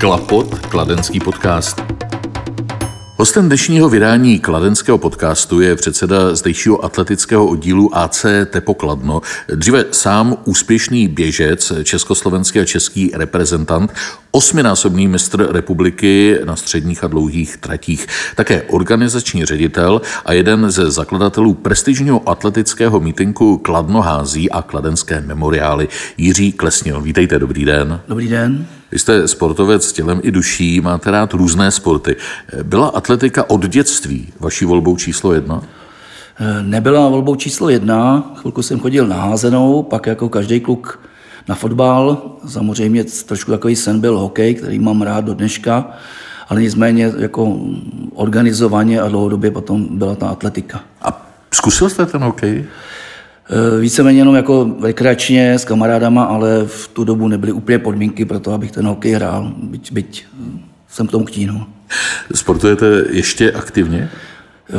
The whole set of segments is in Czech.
Klapot, kladenský podcast. Hostem dnešního vydání kladenského podcastu je předseda zdejšího atletického oddílu AC Tepokladno, dříve sám úspěšný běžec, československý a český reprezentant, osminásobný mistr republiky na středních a dlouhých tratích, také organizační ředitel a jeden ze zakladatelů prestižního atletického mítinku Kladno hází a kladenské memoriály Jiří Klesnil. Vítejte, dobrý den. Dobrý den. Vy jste sportovec s tělem i duší, máte rád různé sporty. Byla atletika od dětství vaší volbou číslo jedna? Nebyla volbou číslo jedna, chvilku jsem chodil na házenou, pak jako každý kluk na fotbal. Samozřejmě trošku takový sen byl hokej, který mám rád do dneška, ale nicméně jako organizovaně a dlouhodobě potom byla ta atletika. A zkusil jste ten hokej? Eh, víceméně jenom jako rekreačně s kamarádama, ale v tu dobu nebyly úplně podmínky pro to, abych ten hokej hrál, byť, byť jsem k tomu ktínu. Sportujete ještě aktivně?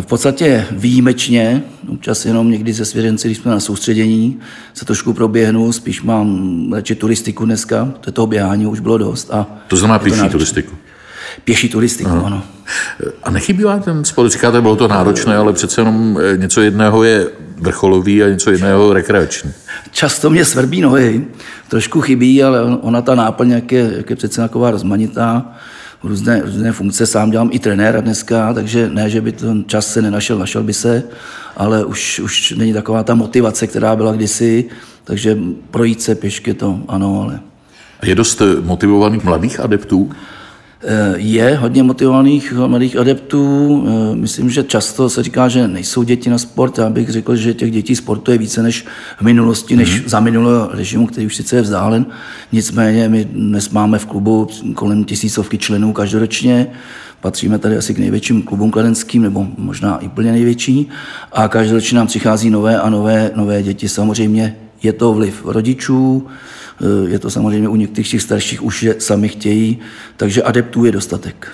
V podstatě výjimečně, občas jenom někdy se svěřenci, když jsme na soustředění, se trošku proběhnu, spíš mám radši turistiku dneska, to je toho běhání už bylo dost. A to znamená pěší turistiku? Pěší turistiku, Aha. ano. A nechybí vám ten sport? Říkáte, bylo to náročné, ale přece jenom eh, něco jedného je vrcholový a něco jiného rekreační. Často mě svrbí nohy, trošku chybí, ale ona ta náplň, jak je, jak je přece taková rozmanitá, různé, různé funkce, sám dělám i trenéra dneska, takže ne, že by ten čas se nenašel, našel by se, ale už, už není taková ta motivace, která byla kdysi, takže projít se pěšky to ano, ale... Je dost motivovaných mladých adeptů? Eh, je hodně motivovaných mladých adeptů. Eh, myslím, že často se říká, že nejsou děti na sport. Já bych řekl, že těch dětí sportuje více než v minulosti, než mm-hmm. za minulého režimu, který už sice je vzdálen. Nicméně my dnes máme v klubu kolem tisícovky členů každoročně. Patříme tady asi k největším klubům kladenským, nebo možná i plně největší. A každoročně nám přichází nové a nové, nové děti. Samozřejmě je to vliv rodičů, Eh, je to samozřejmě u některých těch starších už je sami chtějí, takže adeptů je dostatek.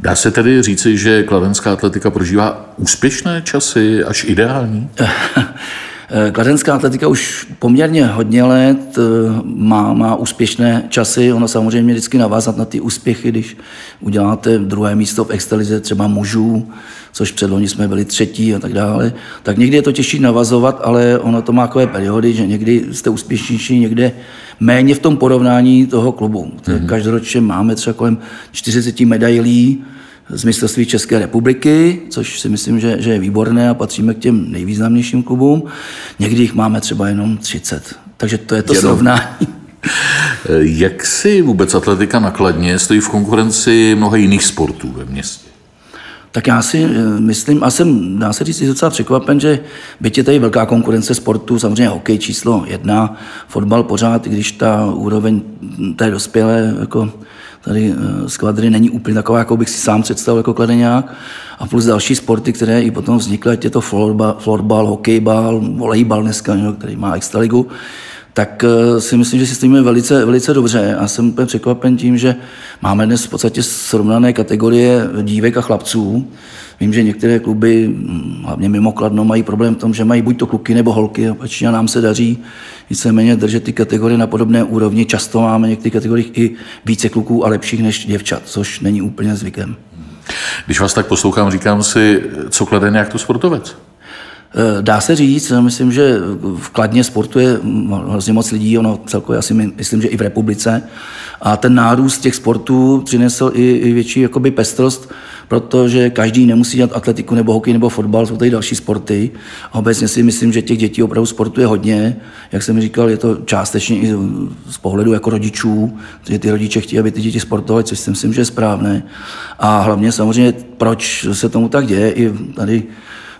Dá se tedy říci, že kladenská atletika prožívá úspěšné časy, až ideální? Eh, kladenská atletika už poměrně hodně let eh, má, má úspěšné časy. Ono samozřejmě vždycky navázat na ty úspěchy, když uděláte druhé místo v extralize třeba mužů, což předloni jsme byli třetí a tak dále, tak někdy je to těžší navazovat, ale ono to má takové periody, že někdy jste úspěšnější, někde méně v tom porovnání toho klubu. Mm-hmm. Každoročně máme třeba kolem 40 medailí, z mistrovství České republiky, což si myslím, že, že je výborné a patříme k těm nejvýznamnějším klubům. Někdy jich máme třeba jenom 30. Takže to je to jenom. srovnání. Jak si vůbec atletika nakladně stojí v konkurenci mnoha jiných sportů ve městě? Tak já si eh, myslím, a jsem, dá se říct, docela překvapen, že byť je tady velká konkurence sportu, samozřejmě hokej číslo jedna, fotbal pořád, když ta úroveň té dospělé jako tady eh, z kvadry není úplně taková, jako bych si sám představil jako kladeňák. A plus další sporty, které i potom vznikly, ať je to florbal, florbal hokejbal, volejbal dneska, který má extraligu, tak eh, si myslím, že si stojíme velice, velice dobře a jsem úplně překvapen tím, že máme dnes v podstatě srovnané kategorie dívek a chlapců. Vím, že některé kluby, hm, hlavně mimo Kladno, mají problém v tom, že mají buď to kluky nebo holky a a nám se daří víceméně držet ty kategorie na podobné úrovni. Často máme některé kategoriích i více kluků a lepších než děvčat, což není úplně zvykem. Když vás tak poslouchám, říkám si, co klade nějak to sportovec? Eh, dá se říct, myslím, že v Kladně sportuje hrozně moc lidí, ono celkově asi myslím, že i v republice. A ten nárůst těch sportů přinesl i, i větší jakoby pestrost, protože každý nemusí dělat atletiku nebo hokej nebo fotbal, jsou tady další sporty. A obecně si myslím, že těch dětí opravdu sportuje hodně. Jak jsem říkal, je to částečně i z pohledu jako rodičů, že ty rodiče chtějí, aby ty děti sportovaly, což si myslím, že je správné. A hlavně samozřejmě, proč se tomu tak děje, i tady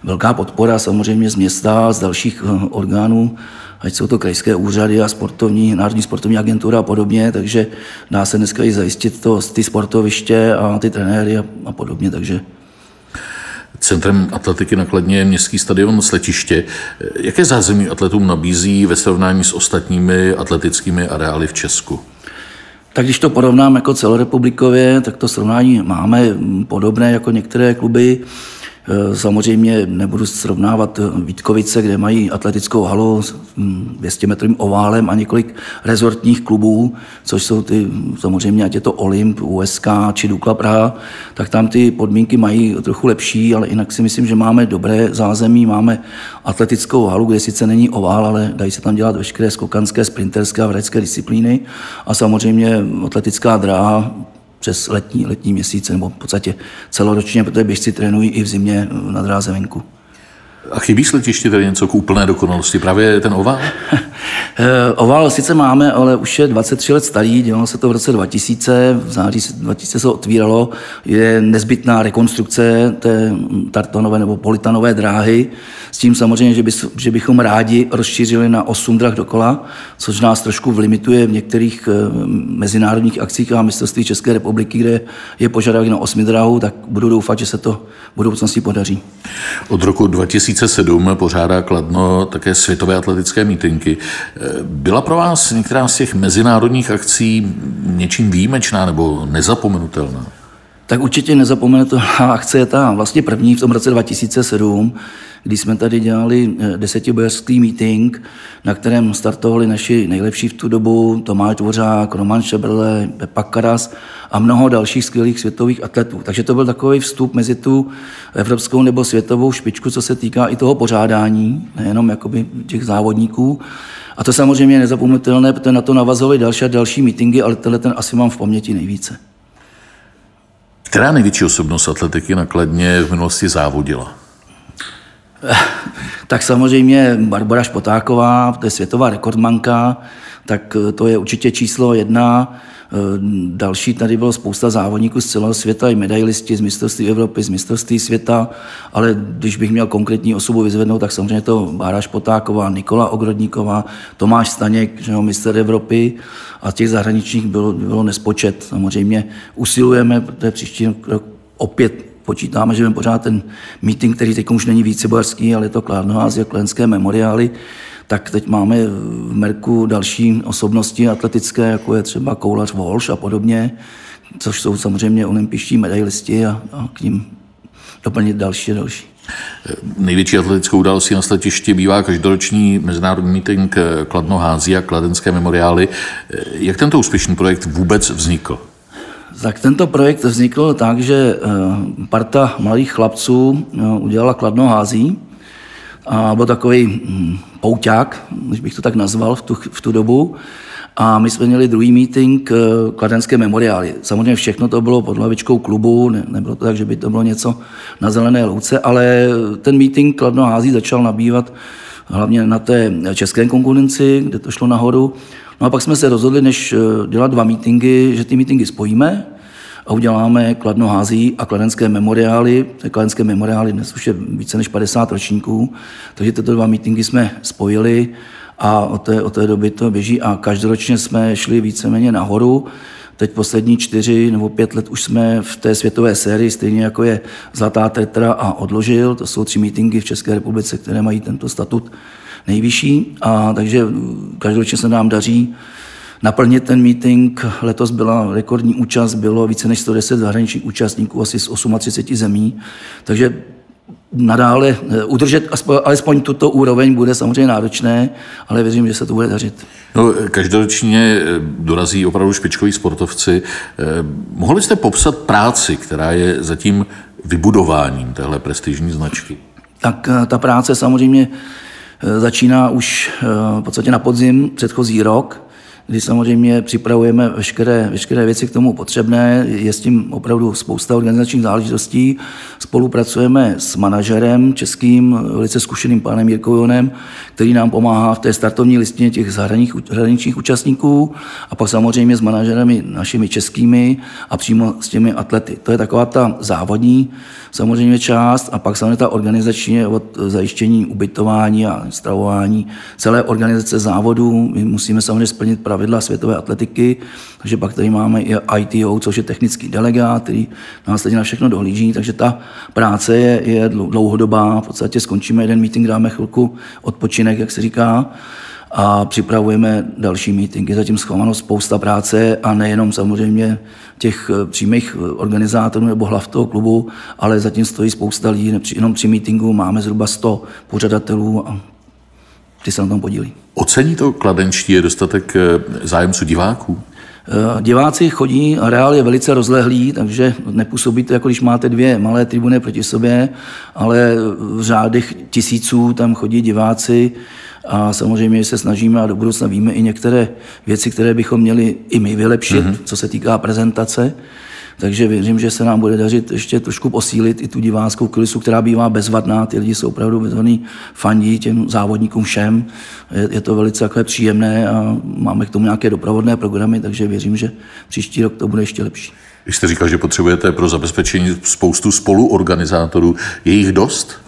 velká podpora samozřejmě z města, z dalších eh, orgánů, ať jsou to krajské úřady a sportovní, národní sportovní agentura a podobně, takže dá se dneska i zajistit to, ty sportoviště a ty trenéry a, a podobně, takže Centrem atletiky nakladně je městský stadion Sletiště. Jaké zázemí atletům nabízí ve srovnání s ostatními atletickými areály v Česku? Tak když to porovnám jako celorepublikově, tak to srovnání máme podobné jako některé kluby. Eh, samozřejmě nebudu srovnávat Vítkovice, kde mají atletickou halu s 200 hm, metrovým oválem a několik rezortních klubů, což jsou ty samozřejmě, ať je to Olymp, USK či Dukla Praha, tak tam ty podmínky mají trochu lepší, ale jinak si myslím, že máme dobré zázemí, máme atletickou halu, kde sice není ovál, ale dají se tam dělat veškeré skokanské, sprinterské a vrecké disciplíny. A samozřejmě atletická dráha přes letní, letní měsíce, nebo v podstatě celoročně, protože běžci trénují i v zimě na dráze venku. A chybí s letiště tady něco k úplné dokonalosti? Právě ten oval? Eh, oval sice máme, ale už je 23 let starý, dělalo se to v roce 2000, v září 2000 se otvíralo, je nezbytná rekonstrukce té tartanové nebo politanové dráhy, s tím samozřejmě, že, by, že bychom rádi rozšířili na 8 drah dokola, což nás trošku vlimituje v některých eh, mezinárodních akcích a mistrovství České republiky, kde je požadavek na 8 drahů, tak budu doufat, že se to v budoucnosti podaří. Od roku 2007 pořádá Kladno také světové atletické mítinky. Byla pro vás některá z těch mezinárodních akcí něčím výjimečná nebo nezapomenutelná? Tak určitě nezapomenutelná akce je ta vlastně první v tom roce 2007, kdy jsme tady dělali eh, desetibojařský meeting, na kterém startovali naši nejlepší v tu dobu Tomáš Dvořák, Roman Šebrle, Pepa Karas a mnoho dalších skvělých světových atletů. Takže to byl takový vstup mezi tu evropskou nebo světovou špičku, co se týká i toho pořádání, nejenom jakoby těch závodníků. A to samozřejmě je nezapomenutelné, protože na to navazovaly další a další meetingy, ale tenhle ten asi mám v paměti nejvíce. Která největší osobnost atletiky nakladně v minulosti závodila? Tak samozřejmě Barbara Špotáková, to je světová rekordmanka, tak to je určitě číslo jedna. Eh, další tady bylo spousta závodníků z celého světa, i medailisti z mistrovství Evropy, z mistrovství světa, ale když bych měl konkrétní osobu vyzvednout, tak samozřejmě to Bára Špotáková, Nikola Ogrodníková, Tomáš Staněk, že jo, mistr Evropy a těch zahraničních bylo, bylo nespočet. Samozřejmě usilujeme, protože příští rok opět počítáme, že budeme pořád ten meeting, který teď už není vícebojarský, ale je to Klárno Ázie, Klenské memoriály, tak teď máme v Merku další osobnosti atletické, jako je třeba Koulař Volš a podobně, což jsou samozřejmě olympiští medailisti a, a k ním doplnit další a další. Největší atletickou událostí na sletišti bývá každoroční mezinárodní meeting Kladno Hází a Kladenské memoriály. Jak tento úspěšný projekt vůbec vznikl? Tak tento projekt vznikl tak, že eh, parta mladých chlapců eh, udělala Kladno Hází a byl takový hm, pouťák, když bych to tak nazval v tu, v tu dobu. A my jsme měli druhý meeting eh, Kladenské memoriály. Samozřejmě všechno to bylo pod hlavičkou klubu, ne, nebylo to tak, že by to bylo něco na zelené louce, ale ten meeting Kladno hází začal nabývat hlavně na té české konkurenci, kde to šlo nahoru. No a pak jsme se rozhodli, než eh, dělat dva meetingy, že ty meetingy spojíme a uděláme Kladno hází a kladenské memoriály. Kladenské memoriály dnes už je více než 50 ročníků, takže tyto dva meetingy jsme spojili a od té, od té doby to běží a každoročně jsme šli víceméně nahoru. Teď poslední čtyři nebo pět let už jsme v té světové sérii, stejně jako je Zlatá tetra a Odložil. To jsou tři mítingy v České republice, které mají tento statut nejvyšší. A takže každoročně se nám daří naplnit ten meeting. Letos byla rekordní účast, bylo více než 110 zahraničních účastníků, asi z 38 zemí. Takže nadále eh, udržet aspoň, alespoň tuto úroveň bude samozřejmě náročné, ale věřím, že se to bude dařit. No, každoročně eh, dorazí opravdu špičkoví sportovci. Eh, mohli jste popsat práci, která je zatím vybudováním téhle prestižní značky? Tak ta práce samozřejmě začíná už v podstatě na podzim předchozí rok, kdy samozřejmě připravujeme veškeré, veškeré věci k tomu potřebné. Je s tím opravdu spousta organizačních záležitostí. Spolupracujeme s manažerem českým, velice zkušeným panem Jirkou Jonem, který nám pomáhá v té startovní listině těch zahraničních účastníků a pak samozřejmě s manažerami našimi českými a přímo s těmi atlety. To je taková ta závodní samozřejmě část a pak samozřejmě ta organizační od zajištění ubytování a stravování celé organizace závodů. My musíme samozřejmě splnit pravidla světové atletiky, takže pak tady máme i ITO, což je technický delegát, který následně na všechno dohlíží, takže ta práce je, je dlouhodobá. V podstatě skončíme jeden meeting, dáme chvilku odpočinek, jak se říká, a připravujeme další meetingy. Zatím schováno spousta práce a nejenom samozřejmě těch eh, přímých eh, organizátorů nebo hlav toho klubu, ale zatím stojí spousta lidí. Jenom při meetingu máme zhruba 100 pořadatelů a ty se na tom podílí. Ocení to kladenčtí je dostatek zájemců diváků? Diváci chodí, areál je velice rozlehlý, takže nepůsobí to, jako když máte dvě malé tribuny proti sobě, ale v řádech tisíců tam chodí diváci a samozřejmě se snažíme a do budoucna víme i některé věci, které bychom měli i my vylepšit, mm-hmm. co se týká prezentace. Takže věřím, že se nám bude dařit ještě trošku posílit i tu diváckou kulisu, která bývá bezvadná. Ty lidi jsou opravdu bezvadní fandí těm závodníkům všem. Je, je to velice takové příjemné a máme k tomu nějaké doprovodné programy, takže věřím, že příští rok to bude ještě lepší. Když jste říkal, že potřebujete pro zabezpečení spoustu spoluorganizátorů, je jich dost?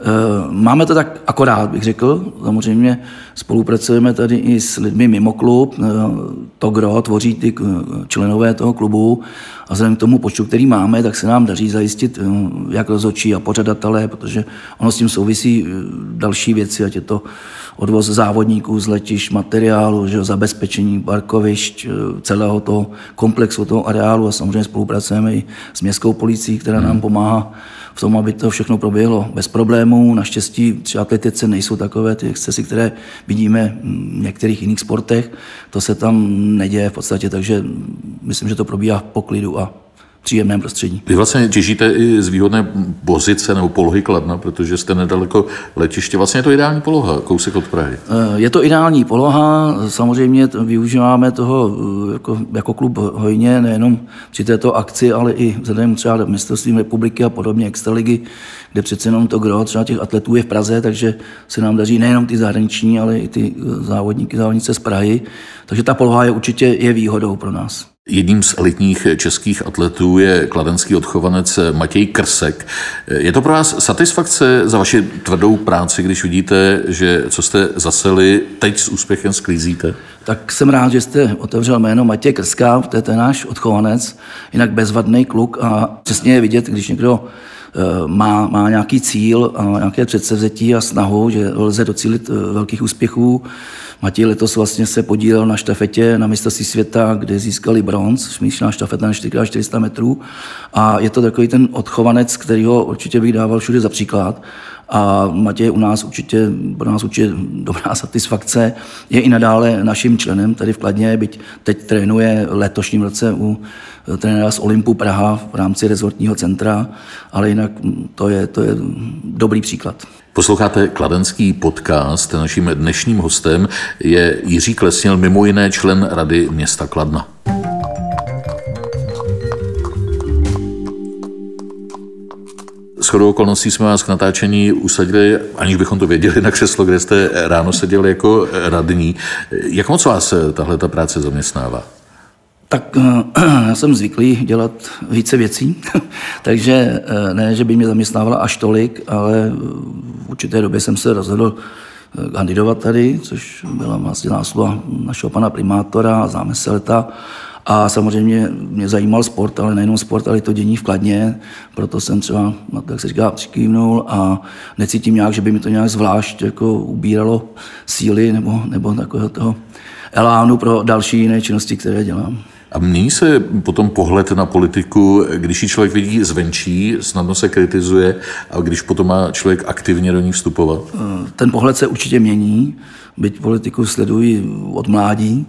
Eh, máme to tak akorát, bych řekl. Samozřejmě spolupracujeme tady i s lidmi mimo klub. Eh, to gro tvoří ty členové toho klubu a vzhledem k tomu počtu, který máme, tak se nám daří zajistit eh, jak rozhodčí a pořadatelé, protože ono s tím souvisí další věci, ať je to odvoz závodníků z letišť, materiálu, že zabezpečení parkovišť, celého toho komplexu, toho areálu a samozřejmě spolupracujeme i s městskou policií, která nám pomáhá v tom, aby to všechno proběhlo bez problémů. Naštěstí při atletice nejsou takové ty excesy, které vidíme v některých jiných sportech. To se tam neděje v podstatě, takže myslím, že to probíhá v poklidu příjemném prostředí. Vy vlastně těžíte i z výhodné pozice nebo polohy Kladna, protože jste nedaleko letiště. Vlastně je to ideální poloha, kousek od Prahy. Eh, je to ideální poloha, samozřejmě využíváme toho eh, jako, jako klub hojně, nejenom při této akci, ale i vzhledem třeba mistrovstvím republiky a podobně, extraligy, kde přece jenom to gro třeba těch atletů je v Praze, takže se nám daří nejenom ty zahraniční, ale i ty eh, závodníky, závodnice z Prahy. Takže ta poloha je určitě je výhodou pro nás. Jedním z elitních českých atletů je kladenský odchovanec Matěj Krsek. Je to pro vás satisfakce za vaši tvrdou práci, když vidíte, že co jste zaseli, teď s úspěchem sklízíte? Tak jsem rád, že jste otevřel jméno Matěj Krska, to je ten náš odchovanec, jinak bezvadný kluk a přesně je vidět, když někdo má, má nějaký cíl a nějaké předsevzetí a snahu, že lze docílit eh, velkých úspěchů. Matěj letos vlastně se podílel na štafetě na mistrovství světa, kde získali bronz, smíšená štafeta na 4x400 metrů. A je to takový ten odchovanec, který ho určitě bych dával všude za příklad. A Matěj u nás určitě, pro nás určitě dobrá satisfakce. Je i nadále naším členem tady v Kladně, byť teď trénuje letošním roce u trenéra z Olympu Praha v rámci rezortního centra, ale jinak to je, to je dobrý příklad. Posloucháte kladenský podcast. Naším dnešním hostem je Jiří Klesněl, mimo jiné člen Rady města Kladna. Shodou okolností jsme vás k natáčení usadili, aniž bychom to věděli, na křeslo, kde jste ráno seděli jako radní. Jak moc vás tahle ta práce zaměstnává? Tak eh, já jsem zvyklý dělat více věcí, takže eh, ne, že by mě zaměstnávala až tolik, ale v určité době jsem se rozhodl eh, kandidovat tady, což byla vlastně násluha našeho pana primátora, známe se leta. A samozřejmě mě zajímal sport, ale nejenom sport, ale i to dění v Kladně, proto jsem třeba, no, jak se říká, přikývnul a necítím nějak, že by mi to nějak zvlášť jako ubíralo síly nebo, nebo takového toho elánu pro další jiné činnosti, které dělám. A mění se potom pohled na politiku, když ji člověk vidí zvenčí, snadno se kritizuje, a když potom má člověk aktivně do ní vstupovat? Ten pohled se určitě mění, byť politiku sledují od mládí,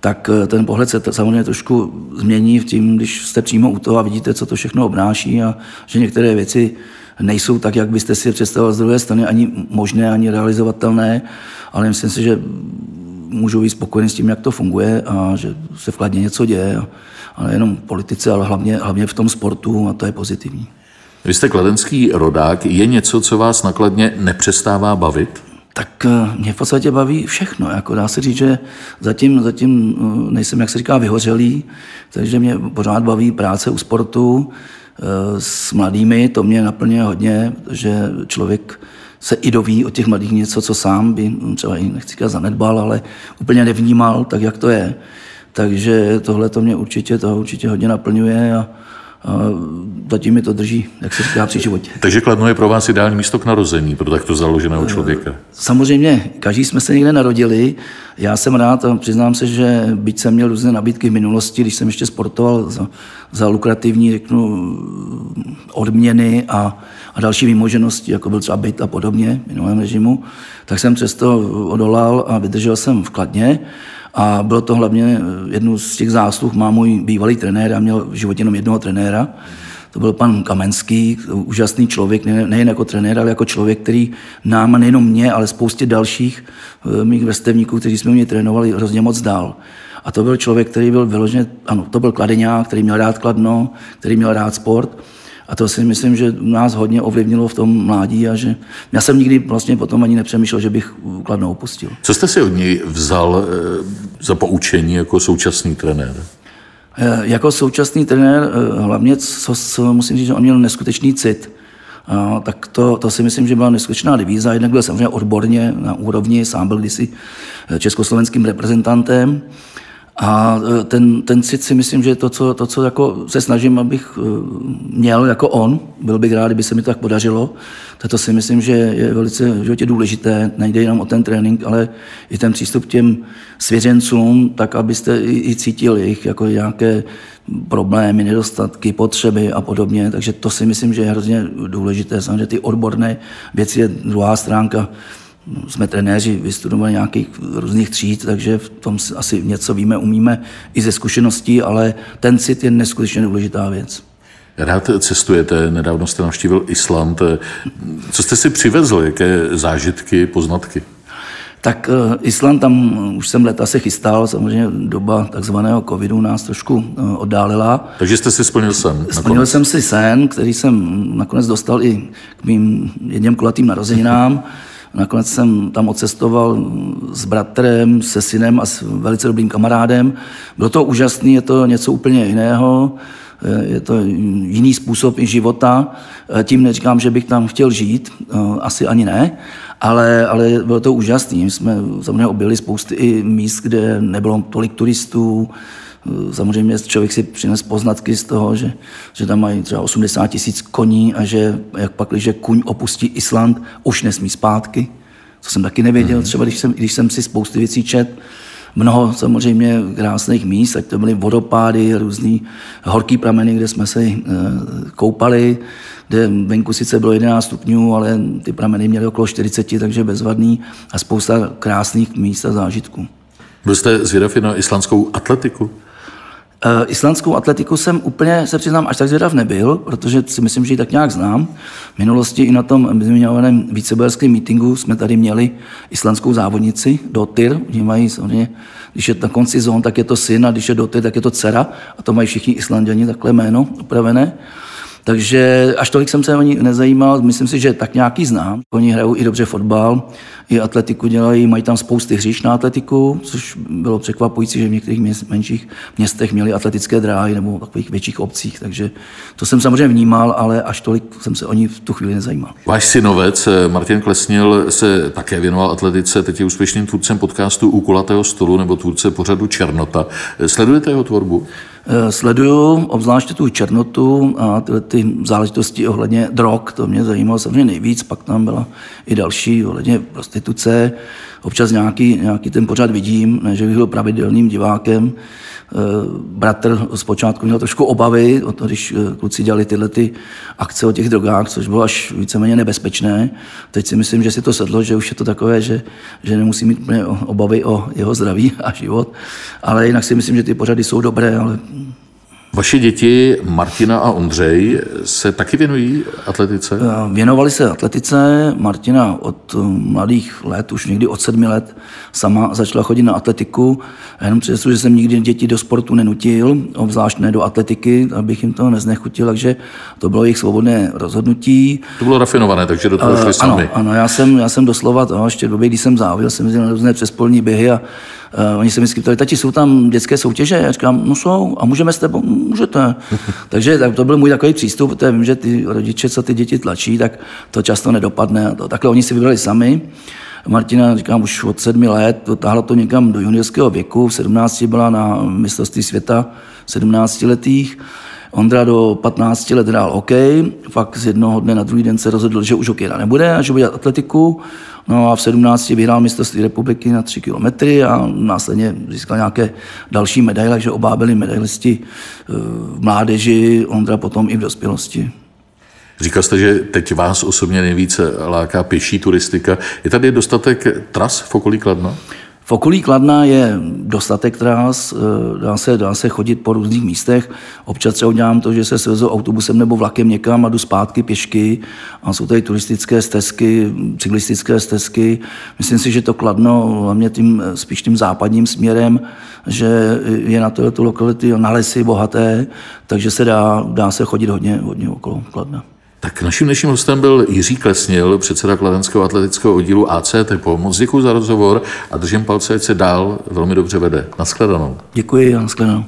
tak eh, ten pohled se samozřejmě trošku změní v tím, když jste přímo u toho a vidíte, co to všechno obnáší a že některé věci nejsou tak, jak byste si je představoval z druhé strany, ani možné, ani realizovatelné, ale myslím si, že můžou být spokojeni s tím, jak to funguje a že se vkladně něco děje. A nejenom v politice, ale hlavně, hlavně v tom sportu a to je pozitivní. Vy jste kladenský rodák. Je něco, co vás nakladně nepřestává bavit? Tak eh, mě v podstatě baví všechno. Jako dá se říct, že zatím, zatím eh, nejsem, jak se říká, vyhořelý, takže mě pořád baví práce u sportu eh, s mladými, to mě naplňuje hodně, že člověk se i doví o těch mladých něco, co sám by třeba i nechci říkat zanedbal, ale úplně nevnímal, tak jak to je. Takže tohle to mě určitě, to určitě hodně naplňuje a, a zatím mi to drží, jak se říká, při životě. Takže Kladno je pro vás ideální místo k narození pro takto založeného člověka? Samozřejmě, každý jsme se někde narodili. Já jsem rád a přiznám se, že byť jsem měl různé nabídky v minulosti, když jsem ještě sportoval za, za lukrativní, řeknu, odměny a, a další výmoženosti, jako byl třeba byt a podobně v minulém režimu, tak jsem přesto odolal a vydržel jsem v Kladně. A bylo to hlavně jednu z těch zásluh, má můj bývalý trenér, já měl v životě jenom jednoho trenéra, to byl pan Kamenský, úžasný člověk, nejen jako trenér, ale jako člověk, který nám, a nejenom mě, ale spoustě dalších eh, mých vrstevníků, kteří jsme mě trénovali, hrozně moc dál. A to byl člověk, který byl vyloženě, ano, to byl kladeňák, který měl rád kladno, který měl rád sport. A to si myslím, že nás hodně ovlivnilo v tom mládí a že já jsem nikdy vlastně potom ani nepřemýšlel, že bych Kladno opustil. Co jste si od něj vzal eh, za poučení jako současný trenér? Eh, jako současný trenér eh, hlavně, co, co musím říct, že on měl neskutečný cit. A, tak to, to si myslím, že byla neskutečná devíza. Jednak byl samozřejmě odborně na úrovni, sám byl kdysi československým reprezentantem. A e, ten, ten cit si myslím, že to, co, to, co jako se snažím, abych e, měl jako on. Byl bych rád, kdyby se mi to tak podařilo. To si myslím, že je velice v životě důležité. Nejde jenom o ten trénink, ale i ten přístup k těm svěřencům, tak abyste i, i cítili jejich jako nějaké problémy, nedostatky, potřeby a podobně. Takže to si myslím, že je hrozně důležité. Samozřejmě ty odborné věci je druhá stránka jsme trenéři, vystudovali nějakých různých tříd, takže v tom asi něco víme, umíme i ze zkušeností, ale ten cit je neskutečně důležitá věc. Rád cestujete, nedávno jste navštívil Island. Co jste si přivezl, jaké zážitky, poznatky? Tak uh, Island, tam už jsem leta se chystal, samozřejmě doba takzvaného covidu nás trošku uh, oddálila. Takže jste si splnil sen? Splnil jsem si sen, který jsem nakonec dostal i k mým jedním kulatým narozeninám. Nakonec jsem tam odcestoval s bratrem, se synem a s velice dobrým kamarádem. Bylo to úžasné, je to něco úplně jiného, je to jiný způsob i života. Tím neříkám, že bych tam chtěl žít, asi ani ne, ale, ale bylo to úžasné. My jsme samozřejmě objeli spousty i míst, kde nebylo tolik turistů, Samozřejmě člověk si přines poznatky z toho, že, že tam mají třeba 80 tisíc koní a že jak pak, když kuň opustí Island, už nesmí zpátky. To jsem taky nevěděl, třeba když jsem, když jsem si spousty věcí čet, mnoho samozřejmě krásných míst, ať to byly vodopády, různý horký prameny, kde jsme se e, koupali, kde venku sice bylo 11 stupňů, ale ty prameny měly okolo 40, takže bezvadný a spousta krásných míst a zážitků. Byl jste zvědav na islandskou atletiku? Uh, islandskou atletiku jsem úplně, se přiznám, až tak zvědav nebyl, protože si myslím, že ji tak nějak znám. V minulosti i na tom zmiňovaném víceberském meetingu jsme tady měli islandskou závodnici, Dotyr. Oni mají samozřejmě, když je na konci zón, tak je to syn, a když je Dotyr, tak je to dcera. A to mají všichni Islanděni takhle jméno upravené. Takže až tolik jsem se o ní nezajímal, myslím si, že tak nějaký znám. Oni hrajou i dobře fotbal, i atletiku dělají, mají tam spousty hříš na atletiku, což bylo překvapující, že v některých měst, menších městech měli atletické dráhy nebo takových větších obcích, takže to jsem samozřejmě vnímal, ale až tolik jsem se o ní v tu chvíli nezajímal. Váš synovec eh, Martin Klesnil se také věnoval atletice, teď je úspěšným tvůrcem podcastu U kulatého stolu nebo tvůrce pořadu Černota. Sledujete jeho tvorbu? Eh, sleduju obzvláště tu černotu a tyhle ty záležitosti ohledně drog, to mě zajímalo samozřejmě nejvíc, pak tam byla i další ohledně prostituce. Občas nějaký, nějaký ten pořad vidím, ne, že bych byl pravidelným divákem, bratr zpočátku měl trošku obavy, o to, když eh, kluci dělali tyhle ty akce o těch drogách, což bylo až víceméně nebezpečné. Teď si myslím, že si to sedlo, že už je to takové, že, že nemusí mít obavy o jeho zdraví a život. Ale jinak si myslím, že ty pořady jsou dobré, ale Vaše děti Martina a Ondřej se taky věnují atletice? Eh, věnovali se atletice. Martina od eh, mladých let, už někdy od sedmi let, sama začala chodit na atletiku. A jenom přes že jsem nikdy děti do sportu nenutil, obzvlášť ne do atletiky, abych jim to neznechutil, takže to bylo jejich svobodné rozhodnutí. To bylo rafinované, takže do toho šli uh, sami. Ano, ano, já jsem, já jsem doslova, to, ještě v době, kdy jsem závodil, jsem jezdil na různé přespolní běhy a Uh, oni se mi ptali, tati, jsou tam dětské soutěže? Já říkám, no jsou, a můžeme s tebou? Můžete. Takže tak to byl můj takový přístup, protože vím, že ty rodiče, co ty děti tlačí, tak to často nedopadne. To, takhle oni si vybrali sami. Martina, říkám, už od sedmi let, dotáhla to někam do juniorského věku, v 17 byla na mistrovství světa 17 letých. Ondra do 15 let hrál OK, fakt z jednoho dne na druhý den se rozhodl, že už hokeja nebude a že bude dělat atletiku. No a v 17 vyhrál mistrovství republiky na 3 kilometry a následně získal nějaké další medaile, že oba byli medailisti eh, v mládeži, Ondra potom i v dospělosti. Říkal jste, že teď vás osobně nejvíce láká pěší turistika. Je tady dostatek tras v okolí Kladna? V okolí Kladna je dostatek trás, eh, dá se, dá se chodit po různých místech. Občas třeba udělám to, že se svezu autobusem nebo vlakem někam a jdu zpátky pěšky. A jsou tady turistické stezky, cyklistické stezky. Myslím si, že to Kladno, hlavně tím, spíš tím západním směrem, že je na to, to lokality na lesy bohaté, takže se dá, dá se chodit hodně, hodně okolo Kladna. Tak naším dnešním hostem byl Jiří Klesnil, předseda Kladenského atletického oddílu AC Tepo. Moc děkuji za rozhovor a držím palce, ať se dál velmi dobře vede. Naschledanou. Děkuji a naschledanou.